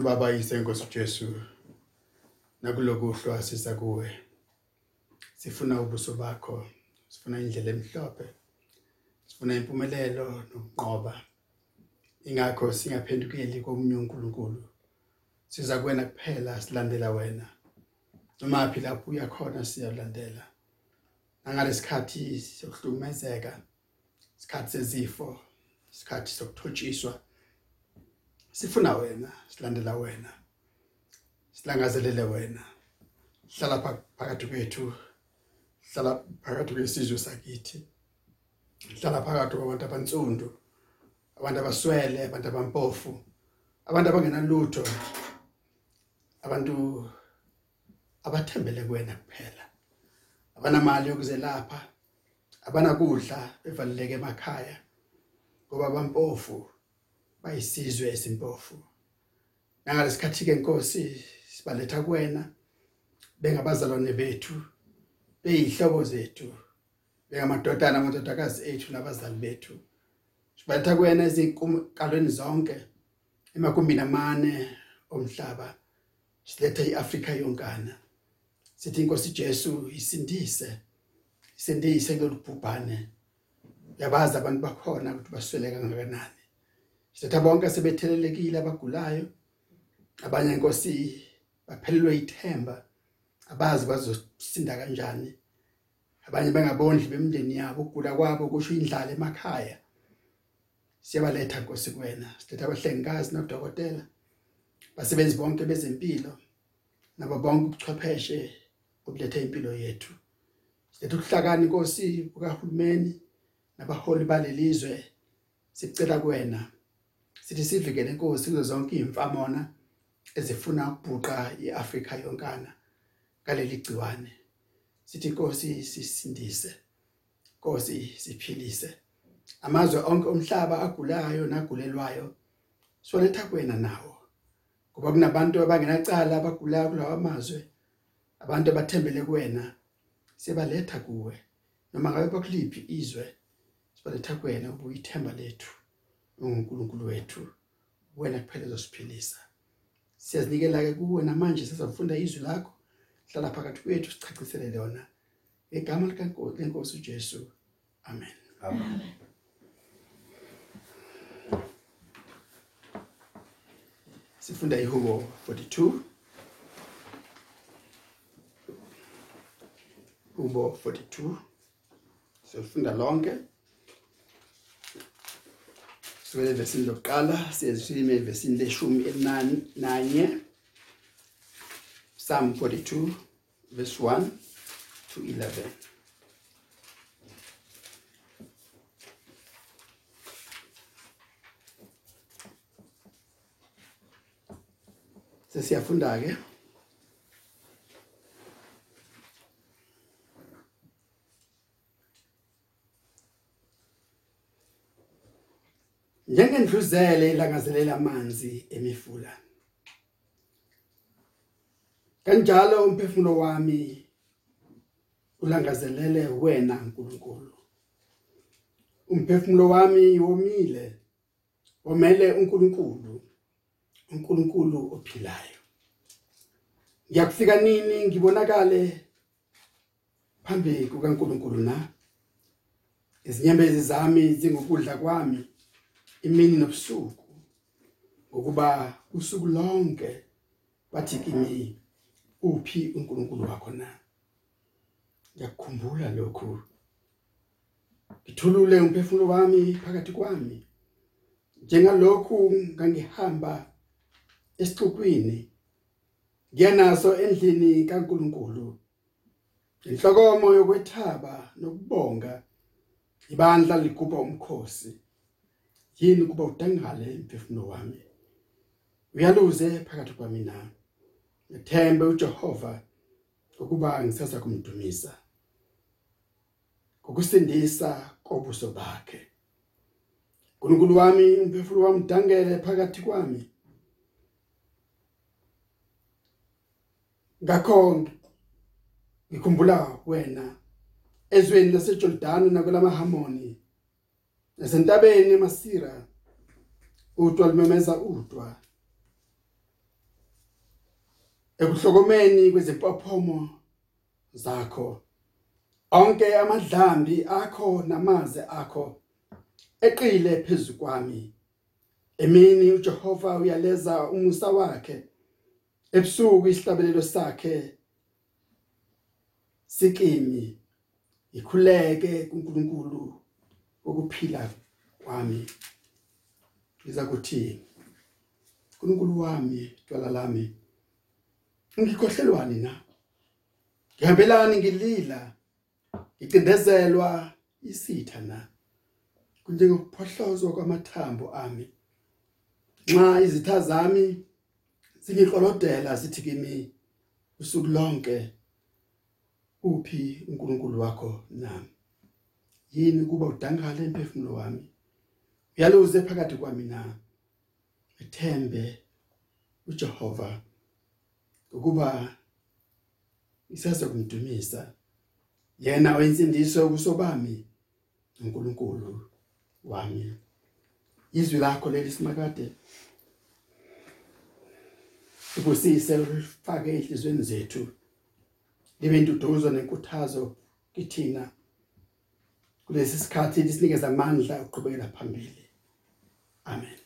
Nkulunkulu baba isenkosi Jesu nakulokuhlwa sisa kuwe sifuna ubuso bakho sifuna indlela emhlophe sifuna impumelelo nokunqoba. Ingakho singaphendukeli komunye uNkulunkulu. Siza kuwena kuphela silandela wena. Noma phi lapho uya khona siyalandela. Nangalesikhathi sokuhlukumezeka isikhathi sezifo isikhathi sokuthotshiswa sifuna wena silandela wena. Silangazelele wena. Hlala phakathi kwethu. Hlala phakathi kwesizwe sakithi. Hlala phakathi kwabantu abantsundu abantu abaswele abantu abampofu abantu abangenalutho abantu abathembele kuwena kuphela. Abanamali yokuzelapha abanakudla bevaleleke emakhaya ngoba abampofu bayisizwe esimpofu. Nangalesikhathi ke inkosi sibaletha kuwena bengabazalwane bethu beyihlobo zethu bengamadodana amadodakazi ethu nabazali bethu. Sibaletha kuwena ezinkalweni zonke emakumbini amane omhlaba silethe iAfrika yonkana. Sithi inkosi Jesu isindise isindise kulubhubhane yabazi abantu bakhona ukuthi basweleka kangakanani. Sithatha bonke sebethelelekile abagulayo. Abanye inkosi baphelelwe ithemba abazi bazosinda kanjani. Abanye bengabondli bemndeni yabo ukugula kwabo kusho indlala emakhaya. Siyabaletha inkosi kuwena. Sithatha abahlengikazi nodokotela basebenzi bonke bezempilo nabo bonke ubuchwepheshe obuletha impilo yethu. Sithatha ukuhlakani inkosi kukaHulumeni nabaholi balelizwe. Sicela kuwena. Sithi sivikele inkosi kuzo zonke izimfamona ezifuna ukubhuqa iAfrika yonkana ngaleli gciwane. Sithi inkosi sisindise inkosi siphilise. Amazwe onke omhlaba agulayo nagulelwayo soletha kuwena nawo. Ngoba kunabantu abangenacala abagulayo kulawa amazwe abantu abathembele kuwena siyabaletha kuwe. Noma ngabe bakuliphi izwe sibaletha kuwena ubuyithemba lethu. uNkulunkulu wethu. Wena kuphela uzosiphilisa. Siyazinikela ke kuwe namanje sizafunda izwi lakho. Hlala phakathi kwethu sichacisele lona. Egama likaNkosi lenkosi uJesu. Amen. Amen. Sifunda ihubo 42 Hubo 42 sifunda lonke. Sivele evesini lokuqala siyezisime evesini leshumi elinanye Psalm 42 verse 1 to 11 Sesiyafunda ke njengendluzele ilangazelela amanzi emifula. Kanjalo umphefumulo wami ulangazelele wena nkulunkulu. Umphefumulo wami womile womele unkulunkulu unkulunkulu ophilayo. Ngiyakufika nini ngibonakale phambi kukaNkulunkulu na? Izinyembezi zami zingukudla kwami. Imini nobusuku ngokuba usuku lonke bathi kimi uphi uNkulunkulu wakho na? Ngiyakukhumbula lokhu. Ngithulule umphefumulo wami phakathi kwami. Njengalokhu ngangihamba esixukwini ngiyanaso endlini kaNkulunkulu. Inhlokomo yokwethaba nokubonga ibandla ligubha umkhosi. Yini kuba udangale imphefumulo wami? Uyaluze phakathi kwami na? Ngithembe uJehova ukuba ngisasa kumdumisa ngokusindisa kobuso bakhe. uNkulunkulu wami umphefumulo wami udangele phakathi kwami. Ngakho ngikhumbula wena ezweni laseJordan nakulamahamoni nasentabeni eMasira udwa lumemeza udwa ekuhlokomeni kwezempophomo zakho onke amadlambi akho namaze akho eqile phezukwami emini uJehova uyaleza umusa wakhe ebusuku isihlabelelo sakhe sikimi ikhuleke kuNkulunkulu. Ukuphila kwami. Ngiza kuthi uNkulunkulu wami dwala lami ngikhohlelwani na? Ngihambelani ngilila ngicindezelwa isitha na? Kunjengokuphohlozwa kwamathambo ami nxa izitha zami zingiqolodela sithi kimi usuku lonke uphi uNkulunkulu wakho nami yini kuba udangala emphefumulo wami? Uyaluze phakathi kwami na? Ethembe uJehova ukuba isaze kumdumisa yena oyensindiso ubuso bami uNkulunkulu wami. Izwi lakho leli simakade ubusise ufake ehlizweni zethu libe intuduzo nenkuthazo kithina. Kulesi sikhathi lisinikeza amandla ukuqhubekela phambili. Amen.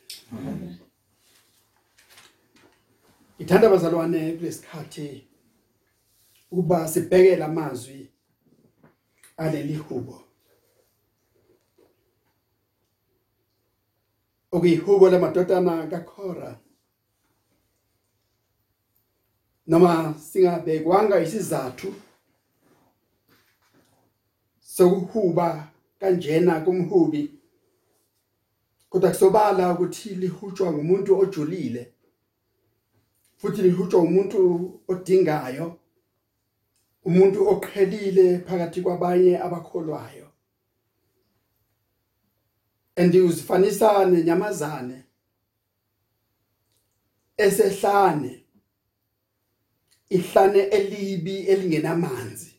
Ithanda bazalwane kulesikhathi ukuba sibheke lamazwi aleli hubo. Okuyihubo lamadodana kaKhora. Noma singabekwanga isizathu sokuhuba kanjena kumhubi kodwa kusobala ukuthi lihutshwa ngumuntu ojulile futhi lihutshwa umuntu odingayo umuntu oqhelile phakathi kwabanye abakholwayo. Andiuzifanisa nenyamazane esehlane ihlane elibi elingenamanzi.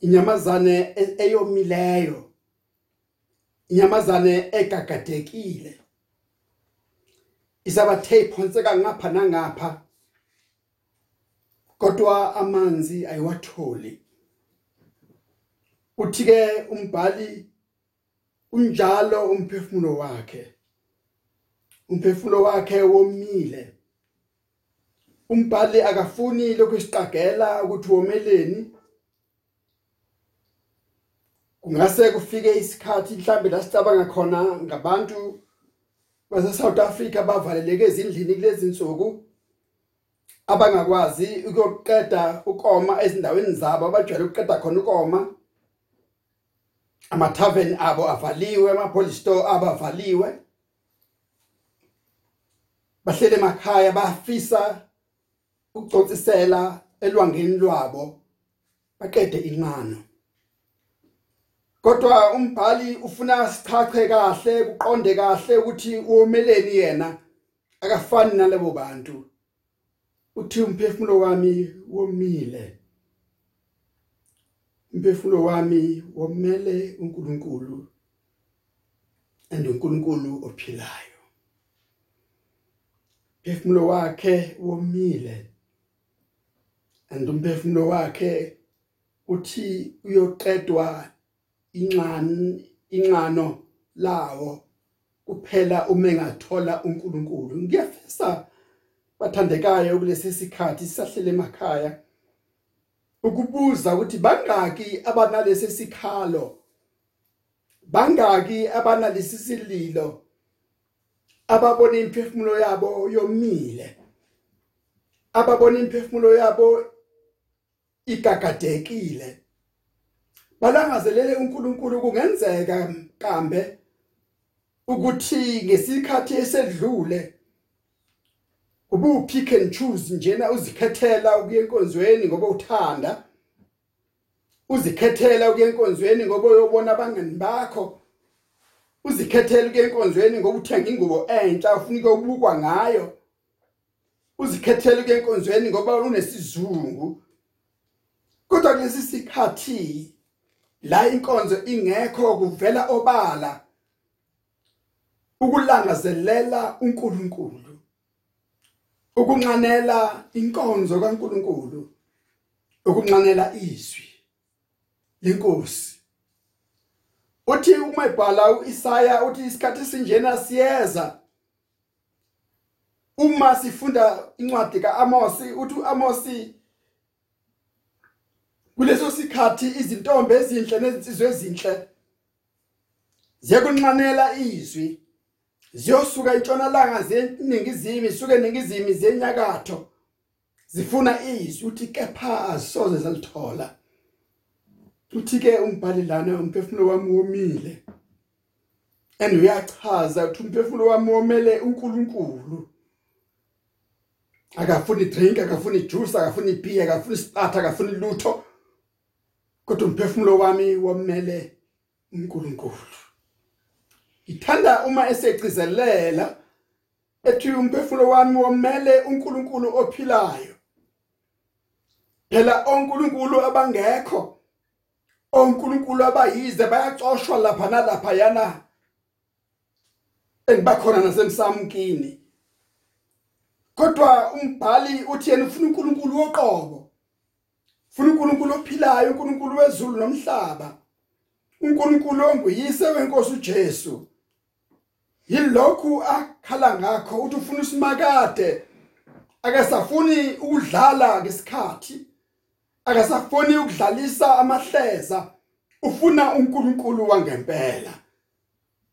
Inyamazane e-, eyomileyo. Inyamazane egagadekile. Isabathe iphonseka ngapha nangapha. Kodwa amanzi ayiwatholi. Uthi ke umbhali unjalo umphefumulo wakhe. Umphefumulo wakhe womile. Umbhali akafuni lokusiqagela ukuthi womeleni. Kungase kufike isikhathi mhlambe la sicabanga khona ngabantu base South Africa bavaleleke ezindlini kulezi insuku abangakwazi ukuyoqeda ukoma ezindaweni zabo abajwayele ukuqeda khona ukoma. Ama tavern abo avaliwe ama police store abavaliwe bahlele emakhaya bafisa ucotsisela elwangeni lwabo baqede inqano kodwa umbhali ufuna sichache kahle kuqonde kahle ukuthi uomeleni yena. Akafani nalabo bantu. Uthi umphefumulo wami womile. Umphefumulo wami womele uNkulunkulu and uNkulunkulu ophilayo. Umphefumulo wakhe womile and umphefumulo wakhe uthi uyoqedwa inxani inxano lawo kuphela uma engathola uNkulunkulu. Ngiyafisa bathandekayo kulesi sikhathi sisahlele emakhaya ukubuza ukuthi bangaki abanalesi sikhalo? Bangaki abanalesi sililo? Ababona imphefumulo yabo yomile? Ababona imphefumulo yabo igagadekile? Balangazelele uNkulunkulu kungenzeka kambe ukuthi ngesikhathi esedlule ubu pick and choose njena uzikhethela ukuya enkonzweni ngoba uthanda? Uzikhethela ukuya enkonzweni ngoba uyobona abangani bakho? Uzikhethela ukuya enkonzweni ngoba uthenga ingubo entsha ufuna ukubukwa ngayo? Uzikhethela ukuya enkonzweni ngoba unesizungu? Kodwa kulesi sikhathi la inkonzo ingekho kuvela obala ukulangazelela uNkulunkulu ukunxanela inkonzo kaNkuluNkulu ukunxanela izwi lenkosi. Uthi uma ebhala uIsaya uthi isikhathi sinjena siyeza. Uma sifunda incwadi kaAmos uthi uAmos kuleso sikhathi izintombi ezinhle nezinsizwe ezinhle ziyakunxanela izwi ziyosuka entshonalanga zeningizimu isuke eningizimu zenyakatho zifuna izwi. Uthi kepha asoze zalithola uthi ke umbhali lana umphefumulo wami womile and uyachaza ukuthi umphefumulo wami womele uNkulunkulu. Akafuni drink akafuni juice akafuni beer akafuni starter akafuni lutho. Kodwa umphefumulo wami womele uNkulunkulu Ngithanda uma esegcizelela ethi umphefumulo wami womele uNkulunkulu ophilayo. Phela onkulunkulu abangekho onkulunkulu abayize bayacoshwa lapha nalapha yana engibakhona nasemsamkini. Kodwa umbhali uthi yena ufuna uNkulunkulu woqobo. Ufuna uNkulunkulu ophilayo, uNkulunkulu wezulu nomhlaba. uNkulunkulu onguyise wenkosi uJesu. yilokhu akhala ngakho uthi ufuna usimakade. Akasafuni ukudlala ngesikhathi. Akasafuni ukudlalisa amahleza. Ufuna uNkulunkulu wangempela.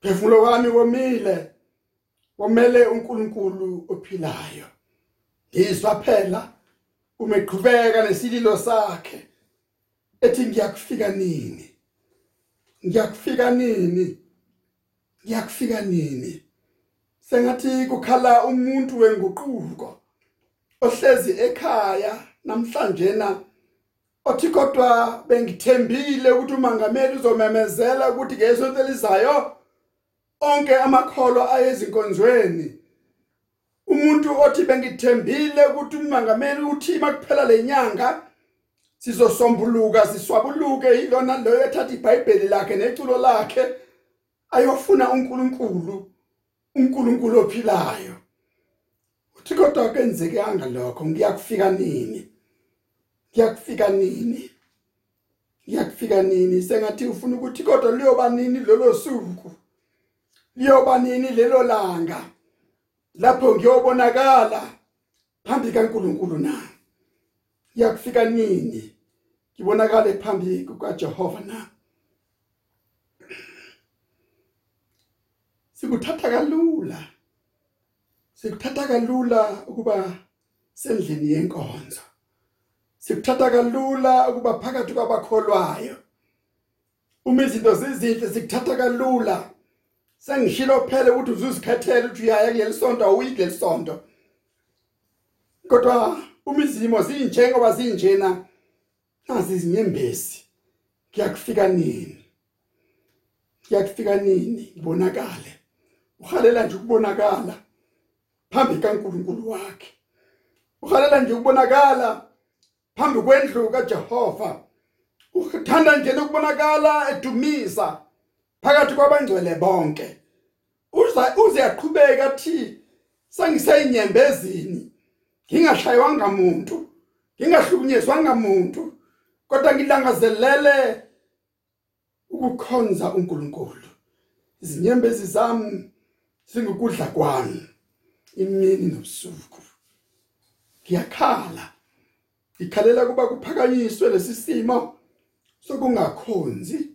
Phefumulo wami womile womele uNkulunkulu ophilayo. Ngizwa phela. Uma eqhubeka nesililo sakhe. Ethi ngiyakufika nini? Ngiyakufika nini? Ngiyakufika nini? Sengathi kukhala umuntu wenguquko ohlezi ekhaya namhlanje na othi kodwa bengithembile ukuthi umangameli uzomemezela ukuthi ngesonto elizayo onke amakholo ayezinkonzweni. Umuntu othi bengithembile ukuthi umangameli uthi makuphela lenyanga sizosombuluka siswabuluke ilona loyo ethatha iBhayibheli lakhe neculo lakhe ayofuna uNkulunkulu uNkulunkulu ophilayo. Uthi kodwa kwenzekanga lokho ngiyakufika nini? Ngiyakufika nini? Ngiyakufika nini? Sengathi ufuna ukuthi kodwa liyoba nini lolo suku? Liyoba nini lelo langa? Lapho ngiyobonakala phambi kaNkulunkulu na? Ngiyakufika nini? Ngibonakale phambi kukaJehova na? Sikuthatha kalula. Sikuthatha kalula ukuba sendlini yenkonzo. Sikuthatha kalula ukuba phakathi kwabakholwayo. Uma izinto zizinhle sikuthatha kalula. Sengishilo phela ukuthi uzuzikhethela ukuthi uyaya kulelisonto awuyi kulelisonto kodwa uma izimo zinjengoba zinjena nazi izinyembezi. Kuyakufika nini? Kuyakufika nini? Ibonakale uhalela nje ukubonakala phambi kaNkuluNkulu wakhe. Uhalela nje ukubonakala phambi kwendlu kaJehova. Uthanda nje ukubonakala edumisa phakathi kwabangcwele bonke. Uza uze yaqhubeka thi sangiseyinyembezini. Ngingashaywanga umuntu ngingahlukunyezwanga umuntu kodwa ngilangazelele ukukhonza uNkulunkulu. Izinyembezi zami singukudla kwami imini nobusuku. Ngiyakhala ikhalela kuba kuphakanyiswe lesisimo sokungakhonzi.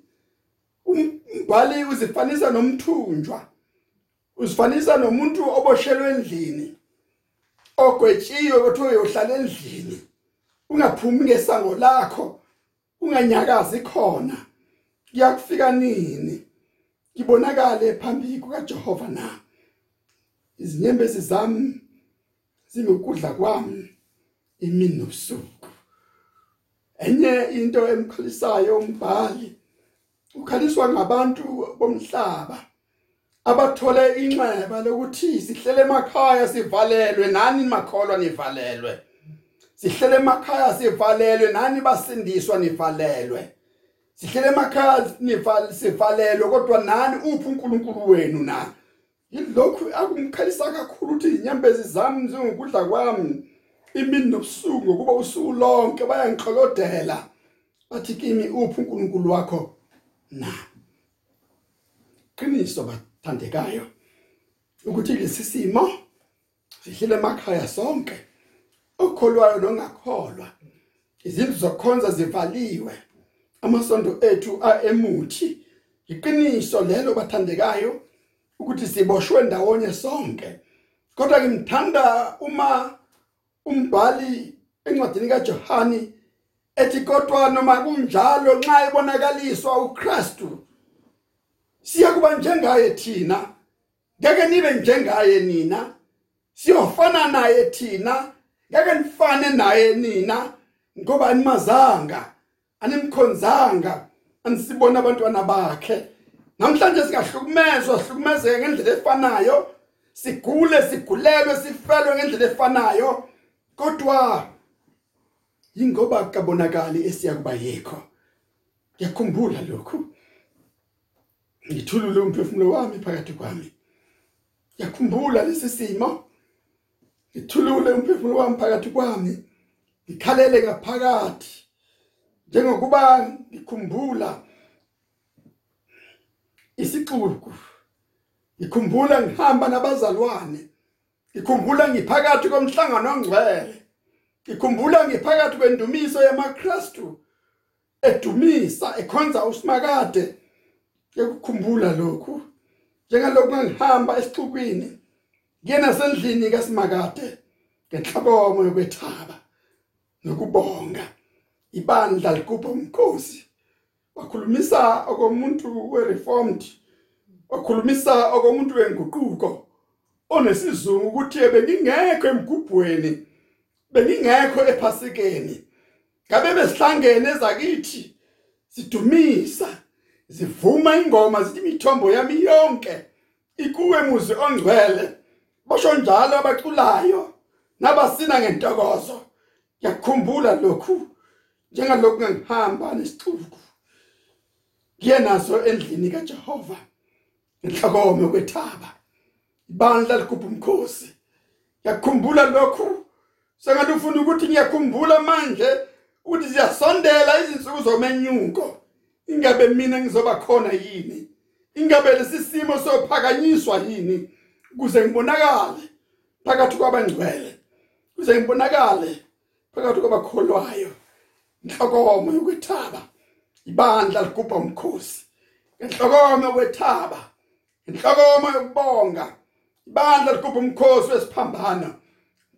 Umbhali uzifanisa nomthunjwa. Uzifanisa nomuntu oboshelwe endlini ogwetshiwe ukuthi uyohlala endlini. Ungaphumi ngesango lakho unganyakazi khona. Kuyakufika nini? Ngibonakale phambi kukaJehova na? Izinyembezi zami zingukudla kwami imini nobusuku enye into emkhalisayo umbhali ukhaliswa ngabantu bomhlaba abathole inxeba lokuthi sihlele emakhaya sivalelwe nani makholwa nivalelwe? Sihlele emakhaya sivalelwe nani basindiswa nivalelwe? Sihlele emakhaya nival sivalelwe kodwa nani? Uphi uNkulunkulu wenu na? Yilokhu akumkhalisa kakhulu ukuthi inyembezi zami zingukudla kwami. Imini nobusuku ngokuba usuku lonke bayangiqolodela bathi kimi uphi uNkulunkulu wakho? Na qiniso bathandekayo ukuthi lesi simo sihlile emakhaya sonke. Okholwayo nongakholwa izindlu zokukhonza zivaliwe amasondo ethu aemuthi iqiniso lelo bathandekayo ukuthi siboshwe ndawonye sonke. Kodwa ngimthanda uma umbhali encwadini kaJohani ethi kodwa noma kunjalo nxa ibonakaliswa uKristu siyakuba njengaye thina. Ngeke nibe njengaye nina. Siyofana naye thina. Ngeke nifane naye nina. Ngoba animazanga animkhonzanga anisibona abantwana bakhe. Namhlanje singahlukumezwa sihlukumezeke ngendlela efanayo. Sigule sigulelwe sifelwe ngendlela efanayo. Kodwa ingoba kabonakali esiyakuba yikho. Ngiyakhumbula lokhu. Ngithulule umphefumulo wami phakathi kwami. Ngiyakhumbula lesi simo. Ngithulule umphefumulo wami phakathi kwami. Ngikhalele ngaphakathi. Njengokuba ngikhumbula isixuku ngikhumbula ngihamba nabazalwane ngikhumbula ngiphakathi komhlangano ongcwele. Ngikhumbula ngiphakathi kwendumiso yamaKristu edumisa ekhonza usimakade. Ngikukhumbula lokhu. Njengalokhu ngihamba esixukwini ngiyena sendlini kaSimakade ngenhlabomo yokwethaba nokubonga. Ibandla likupha umkhosi. Wakhulumisa okomuntu wereformed wakhulumisa okomuntu wenguquko onesizungu ukuthi bengingekho emgubhweni. Bengingekho ephasikeni ngabe besihlangene ezakithi sidumisa zivuma ingoma zithi imithombo yami yonke ikuwe muzi ongcwele. Basho njalo abaculayo nabasina ngentokozo. Yakhumbula lokhu njengalokhu ngihamba nesixuku. Ngiyenaso endlini kaJehova inhlokome kwethaba. Ibandla ligubha umkhosi. Yakhumbula lokhu. Sengathi ufuna ukuthi ngiyakhumbula manje ukuthi ziyasondela izinsuku zomenyuko. Ingabe mina ngizoba khona yini? Ingabe lesisimo sophakanyiswa yini? Ukuze ngibonakale phakathi kwabangcwele. Ukuze ngibonakale phakathi kwabakholwayo. Inhlokomo yokwethaba ibandla ligubha umkhosi. Inhlokomo yokwethaba inhlokomo yokubonga ibandla ligubha umkhosi wesiphambano.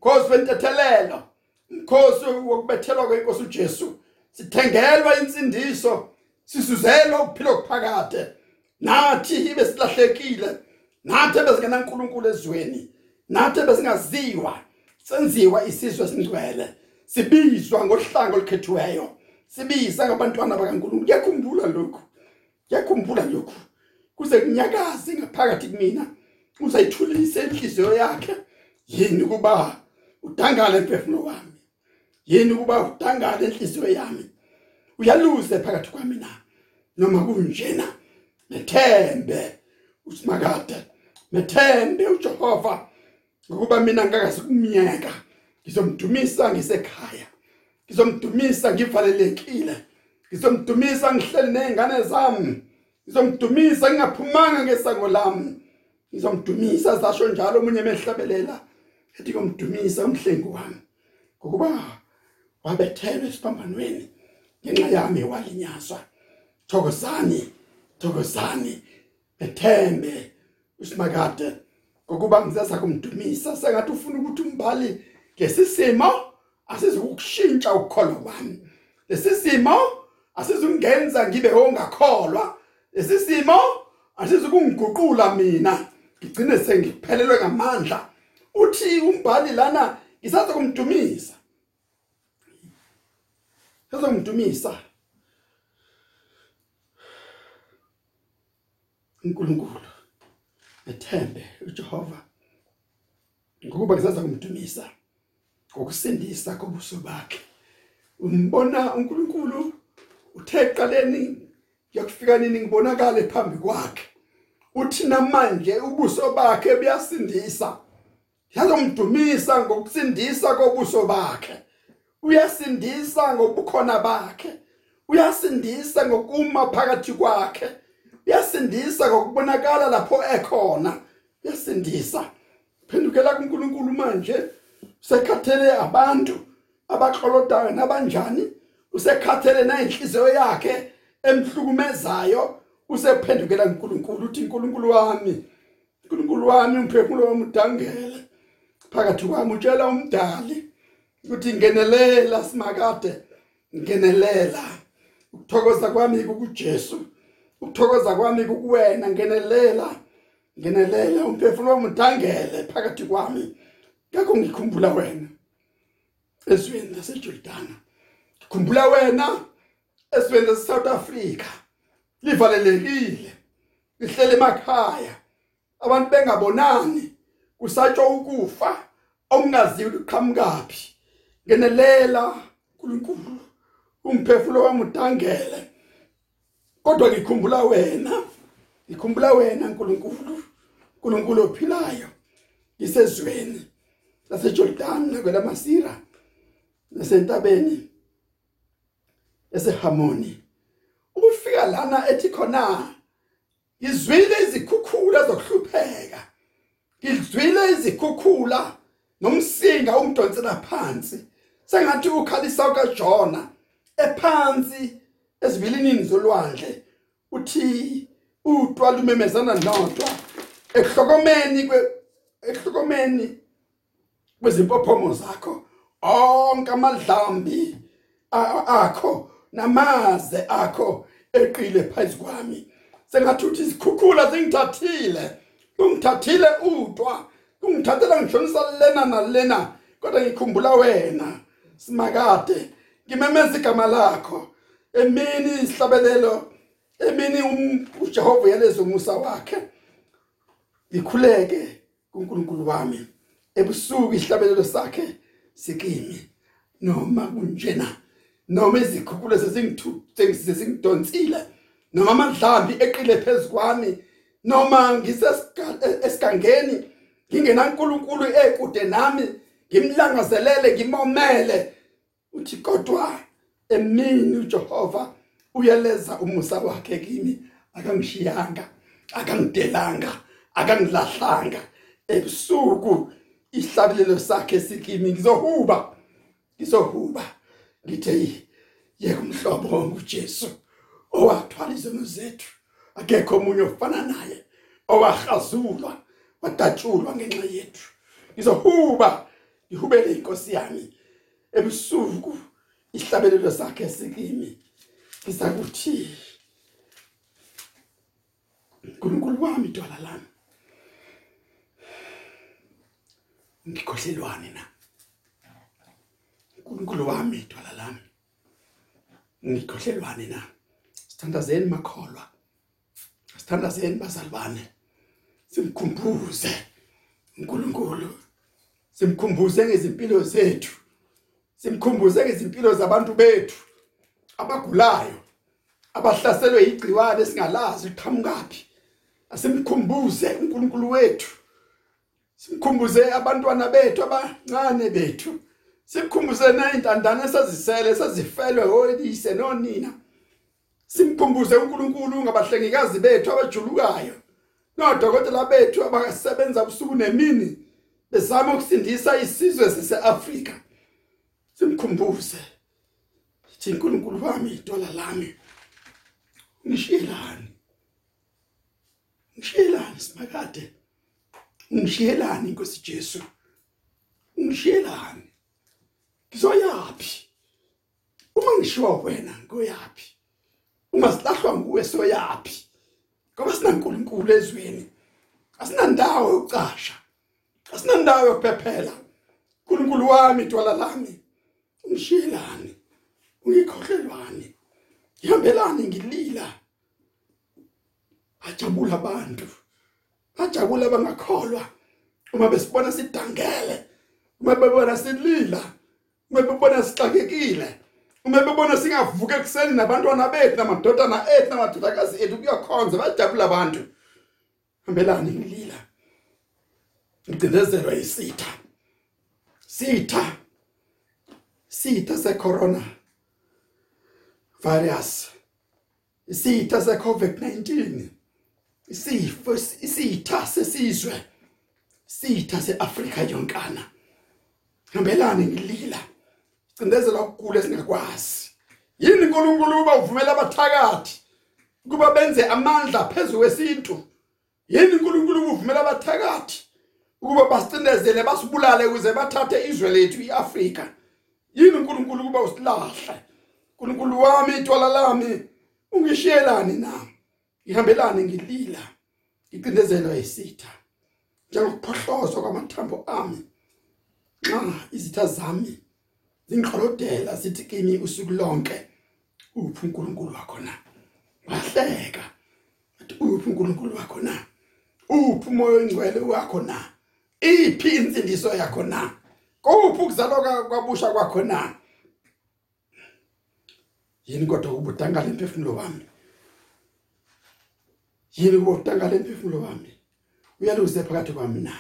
Umkhosi wentethelelo umkhosi wokubethelwa kwenkosi uJesu sithengelwa insindiso sisuzelwa ukuphila okuphakade nathi ibe silahlekile nathi bezingena uNkulunkulu ezweni nathi bezingaziwa senziwa isizwe singcwele sibizwa ngohlanga olukhethiweyo sibiza ngabantwana bakaNkulunkulu. Ngiyakhumbula lokhu ngiyakhumbula lokhu. Kuze kunyakaze ngaphakathi kumina uzayithulisa inhliziyo yakhe yini kuba udangala emphefumulo wami. Yini kuba udangala enhliziyo yami? Uyaluze phakathi kwami na? Noma kunjena? Methembe usimakade. Methembe uJehova. Ngokuba mina ngakasikumnyeka ngizomdumisa ngisekhaya. Ngizomdumisa ngivalelekile. Ngizomdumisa ngihleli nezingane zami. Ngizomdumisa ngingaphumanga ngesango lami. Ngizomdumisa zasho njalo umunye emehlabelela ethi komdumisa umhlengi wami ngokuba wabethelwe esiphambanweni ngenxa yami walinyazwa thokozani thokozani ethembe usimakade ngokuba ngisasa kumdumisa sengathi ufuna ukuthi umbali ngesisimo asizukushintsha ukukholo kwami. Lesisimo asizungenza ngibe ongakholwa. Lesisimo asizukungiguqula mina. Ngigcine sengiphelelwe ngamandla. Uthi umbhali lana ngisaza kumdumisa sizomdumisa uNkulunkulu ethembe uJehova ngokuba ngisaza kumdumisa ngokusindisa kobuso bakhe. Umbona uNkulunkulu uthe eqaleni yakufika nini ngibonakale phambi kwakhe? Uthi namanje ubuso bakhe buyasindisa. Yazomdumisa ngokusindisa kobuso bakhe. Uyasindisa ngobukhona bakhe. Uyasindisa ngokuma phakathi kwakhe. Uyasindisa ngokubonakala lapho ekhona. Uyasindisa. Phendukela kuNkulunkulu manje. Usekhathele abantu abaxolodayo nabanjani. Usekhathele na inhliziyo yakhe emhlukumezayo. Usephendukela kuNkulunkulu uthi uNkulunkulu wami uNkulunkulu wami umphefumulo wami udangele. Phakathi kwami utshela umdali ukuthi ngenelela simakade ngenelela. Ukuthokoza kwami kukuJesu ukuthokoza kwami kukuwena ngenelela ngenelela. Umphefumulo wami udangele phakathi kwami ngakho ngikhumbula wena ezweni laseJordan ngikhumbula wena ezweni laseSouth Africa. Livalelekile lihlele emakhaya. Abantu bengabonani kusatsho ukufa okungaziwi uqhamukaphi ngenelela uNkulunkulu umphefumulo wami udangele kodwa ngikhumbula wena ngikhumbula wena uNkulunkulu uNkulunkulu ophilayo isezweni laseJordan nakwelamasira nasentabeni esehamoni ukufika lana ethi khona izwile izikhukhula zokuhlupheka ngizwile izikhukhula nomsinga ungidonsela phansi. Sengathi ukhalisa kaJona ephansi ezibilini zolwandle. Uthi utwa lumemezana nodwa ehlokomeni kwe ehlokomeni kwezimpophomo zakho. Onke amadlambi akho namaze akho eqile phezu kwami. Sengathi uthi izikhukhula zingithathile. Ungithathile utwa ungithathela ngishonisa lena nalena kodwa ngikhumbula wena. Simakade ngimemeza igama lakho. Emini isihlabelelo emini um, uJehova yalezo umusa wakhe. Ngikhuleke kuNkulunkulu wami. Ebusuku isihlabelelo sakhe sikimi. Noma kunjena noma izikhukhula sesingithu sesingidonsile noma amadlambi eqile phezukwami noma ngisesigangeni ngingenankulunkulu ekude nami ngimlangazelele ngimomele. Uthi kodwa emini uJehova uyeleza umusa wakhe kimi. Akangishiyanga akangidelanga akangilahlanga. Ebusuku ihlabilelo sakhe sikimi ngizohuba ngizohuba. Ngithe yeke umhlobo nguJesu owathwala izono zethu. Akekho omunye ofana naye owahazulwa wadatshulwa ngenxa yethu. Ngizohuba ngihubele inkosi yami ebusuku ihlabelelo sakhe sikimi ngizakuthi uNkulunkulu wami dwala lami ngikhohlelwane na? uNkulunkulu wami dwala lami ngikhohlelwane na? Sithandazeni makholwa. Sithandazeni bazalwane? Simkhumbuze uNkulunkulu simkhumbuze ngezimpilo zethu. Simkhumbuze ngezimpilo zabantu bethu. Abagulayo abahlaselwe igciwane singalazi iqhamukaphi asimkhumbuze uNkulunkulu wethu. Simkhumbuze abantwana bethu abancane bethu. Simkhumbuze nayintandane esazisele esazifelwe oyise nonina. Simkhumbuze uNkulunkulu ngabahlengikazi bethu abajulukayo. Nodokotela bethu abasebenza ubusuku nemini bezama ukusindisa isizwe sase-Afrika simkhumbuzethi uNkulunkulu wami idola lami ngishiyelani ngishiyelani simakade? Ngishiyelani inkosi Jesu? Ngishiyelani ngizoyapi uma ngishiwa wena ngoyapi uma silahlwa nguwe soyapi ngoba sinankulunkulu ezweni asinandawo yokucasha asinandawo yokuphephela. uNkulunkulu wami idwala lami ngishiyelani ungikhohlelwani ngihambelani ngilila. Ajabula abantu ajabula abangakholwa. Uma besibona sidangele uma bebona silila uma bebona sixakekile uma bebona singavuka ekseni nabantwana bethu namadodana ethu namadodakazi ethu kuyakhonza bajabula abantu. Hambelani ngilila. Ngicindezelwa isitha. Sitha. Sitha se corona virus. Isitha se covid-19 isifo isitha sesizwe. Sitha seAfrika yonkana. Hambelani ngilila. Cindezela ukugula singakwazi yini uNkulunkulu uba uvumela abathakathi kuba benze amandla phezulu kwesintu? Yini uNkulunkulu uvumela abathakathi ukuba basicindezele basibulale ukuze bathathe izwe lethu iAfrika? Yini uNkulunkulu kuba usilahle? uNkulunkulu wami ithwala lami ungishiyelani na? Ngihambelani ngilila ngicindezelwa isitha. Njengokuphohlozwa kwamathambo ami nxa izitha zami zingqolodela sithi kimi usuku lonke uphi uNkulunkulu wakho na wahleka. Athi uphi uNkulunkulu wakho na uphi umoya oyingcwele wakho na iphi insindiso yakho na kuphi ukuzalwa kwabusha kwakho na yini kodwa ubudangala emphefumulo wami? Yini ubudangala emphefumulo wami? Uyaluse phakathi kwami na?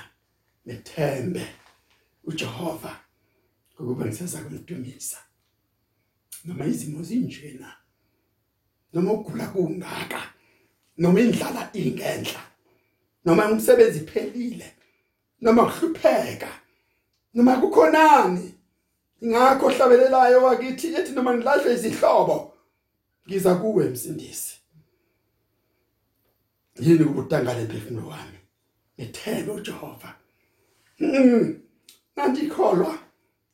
Nethembe. uJehova ukuba ngiseza kumdumisa noma izimo zinjena noma ugula kungaka noma indlala ingenhla noma umsebenzi phelile noma uhlupheka noma kukhonani ingakho hlabelelayo wakithi ethi noma ngilahle izihlobo ngiza kuwe msindisi. Yini ukutangala emphefumulo wami? Ngithembe uJehova.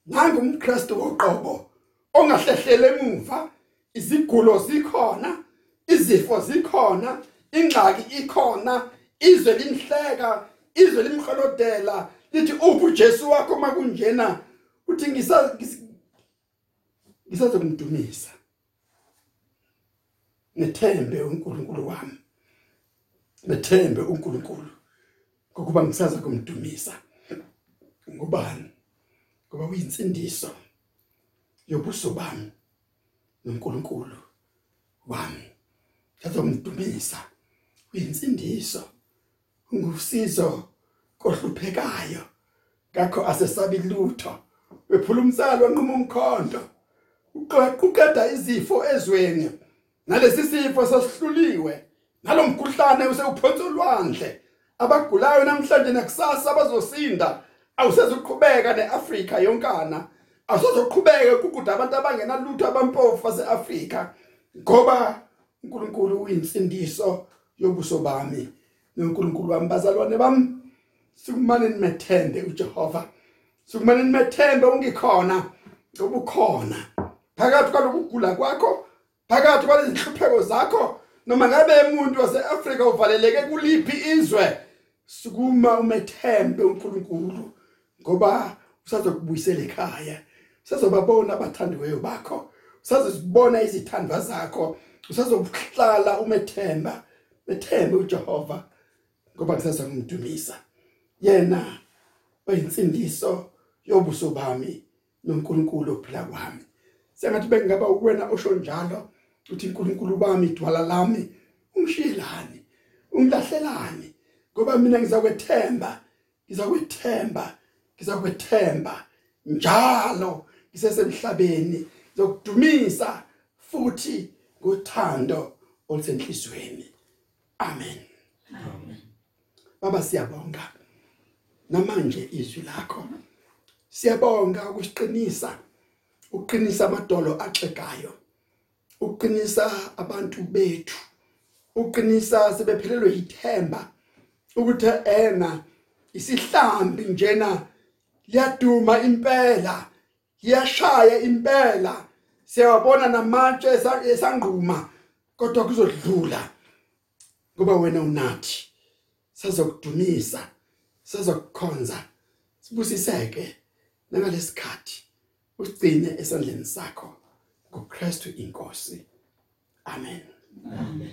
Nandikholwa nangumKristu oqobo ongahlehlele emuva izigulo zikhona izifo zikhona ingxaki ikhona izwe limhleka izwe limholodela lithi uphi uJesu wakho makunjena uthi ngisa ngisazokumdumisa. Nethembe uNkulunkulu wami. Nethembe uNkulunkulu ngokuba ngisaza kumdumisa ngubani? Ngoba uyinsindiso yobuso bami noNkulunkulu wami. Ngizomdumisa uyinsindiso ungusizo kohluphekayo. Ngakho asesabi lutho. Wephula umsalo wanquma umkhonto uqeda izifo ezweni. Nalesi sifo sasihluliwe. Nalomkhuhlane usewuphonsa olwandle abagulayo namhlanje nakusasa bazosinda. Awusezoqhubeka neAfrika yonkana. Awusezoqhubeka ukukude abantu abangenalutho abampofu baseAfrika ngoba uNkulunkulu uyinsindiso yobuso bami. noNkulunkulu wami bazalwane bami sikumane nimethembe uJehova. Sikumane nimethembe ungikhona ngoba ukhona phakathi kwalokugula kwakho phakathi kwalezi nhlupheko zakho noma ngabe umuntu waseAfrika uvaleleke kuliphi izwe sukuma umethembe uNkulunkulu. Ngoba usazokubuyisela ekhaya usazobabona abathandiweyo bakho usazozibona izithandwa zakho usazohlala umethemba methembe uJehova ngoba kusasa ngumdumisa yena oyinsindiso yobuso bami noNkulunkulu ophila kwami. Sengathi bengaba ukwena osho njalo uthi uNkulunkulu bami idwala lami ungishiyelani ungilahlelani ngoba mina ngizakwethemba ngizakwethemba ngizakwethemba njalo ngisesemhlabeni. Ngizokudumisa futhi ngothando olusenhlizweni amen. Amen. Baba siyabonga. Namanje izwi lakho. Siyabonga ukusiqinisa uqinisa amadolo axegayo uqinisa abantu bethu uqinisa sebephelelwe yithemba ukuthi ena isihlambi njena liyaduma impela liyashaya impela. Siyabona namatshe esangquma kodwa kuzodlula. Kuba wena unathi sizokudumisa sizokukhonza sibusiseke nangalesikhathi usigcine esandleni sakho ngoKristu inkosi. Amen. Amen.